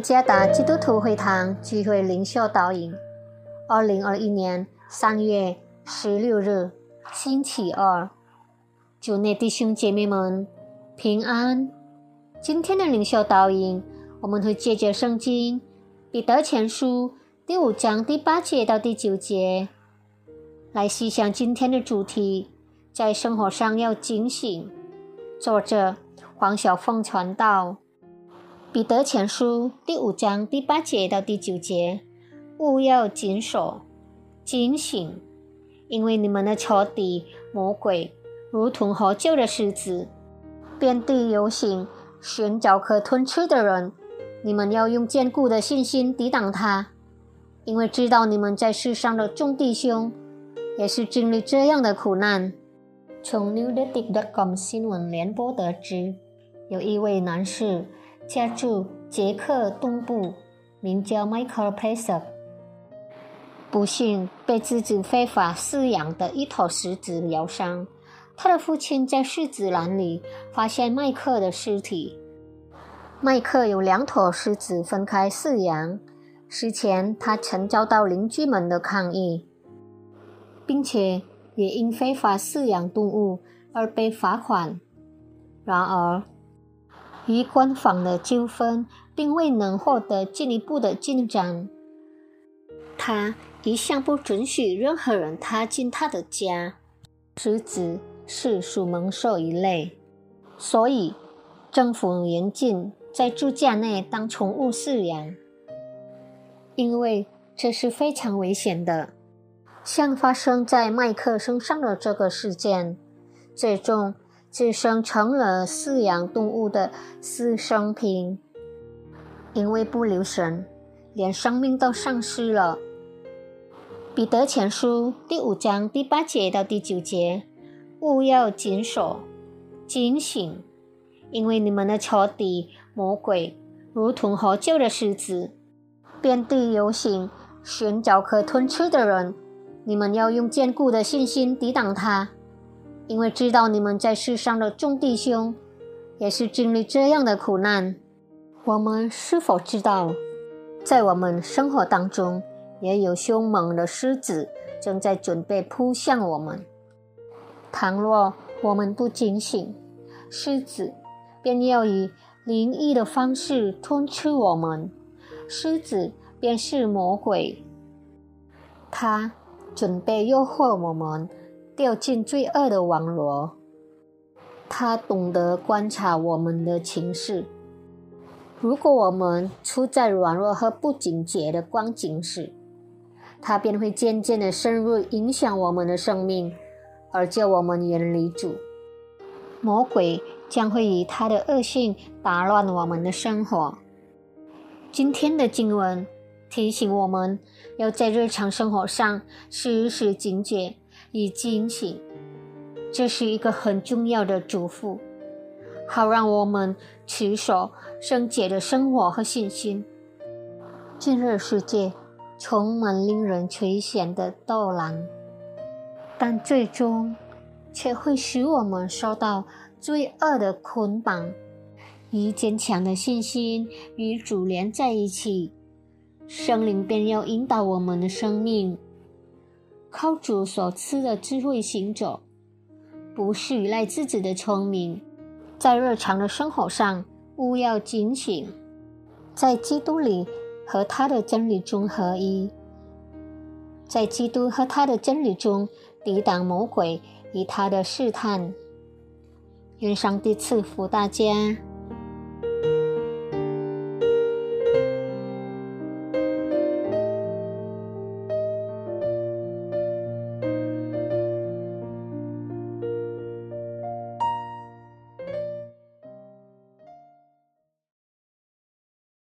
加达基督徒会堂聚会领袖导引，二零二一年三月十六日，星期二，主内弟兄姐妹们平安。今天的领袖导引，我们会借着圣经彼得前书第五章第八节到第九节，来细想今天的主题：在生活上要警醒。作者黄小凤传道。彼得前书第五章第八节到第九节，勿要谨守、警醒，因为你们的仇敌魔鬼如同喝酒的狮子，遍地游行，寻找可吞吃的人。你们要用坚固的信心抵挡他，因为知道你们在世上的众弟兄也是经历这样的苦难。从 newdetic.com 新闻联播得知，有一位男士。家住捷克东部，名叫 Michael p a s e r 不幸被自己非法饲养的一头狮子咬伤。他的父亲在狮子栏里发现麦克的尸体。麦克有两头狮子分开饲养，事前他曾遭到邻居们的抗议，并且也因非法饲养动物而被罚款。然而，与官方的纠纷并未能获得进一步的进展。他一向不准许任何人踏进他的家。狮子是属猛兽一类，所以政府严禁在住家内当宠物饲养，因为这是非常危险的。像发生在麦克身上的这个事件，最终。自生成了饲养动物的私生品，因为不留神，连生命都丧失了。彼得前书第五章第八节到第九节，勿要谨守、警醒，因为你们的仇敌魔鬼如同喝酒的狮子，遍地游行，寻找可吞吃的人。你们要用坚固的信心抵挡他。因为知道你们在世上的众弟兄也是经历这样的苦难，我们是否知道，在我们生活当中也有凶猛的狮子正在准备扑向我们？倘若我们不警醒，狮子便要以灵异的方式吞吃我们。狮子便是魔鬼，他准备诱惑我们。掉进罪恶的网罗，他懂得观察我们的情绪。如果我们处在软弱和不警觉的光景时，他便会渐渐的深入影响我们的生命，而叫我们远离主。魔鬼将会以他的恶性打乱我们的生活。今天的经文提醒我们要在日常生活上时时警觉。以警醒，这是一个很重要的嘱咐，好让我们持守圣洁的生活和信心。今日世界充满令人垂涎的斗蓝，但最终却会使我们受到罪恶的捆绑。以坚强的信心与主连在一起，圣灵便要引导我们的生命。靠主所赐的智慧行走，不是依赖自己的聪明。在日常的生活上，勿要警醒，在基督里和他的真理中合一，在基督和他的真理中抵挡魔鬼与他的试探。愿上帝赐福大家。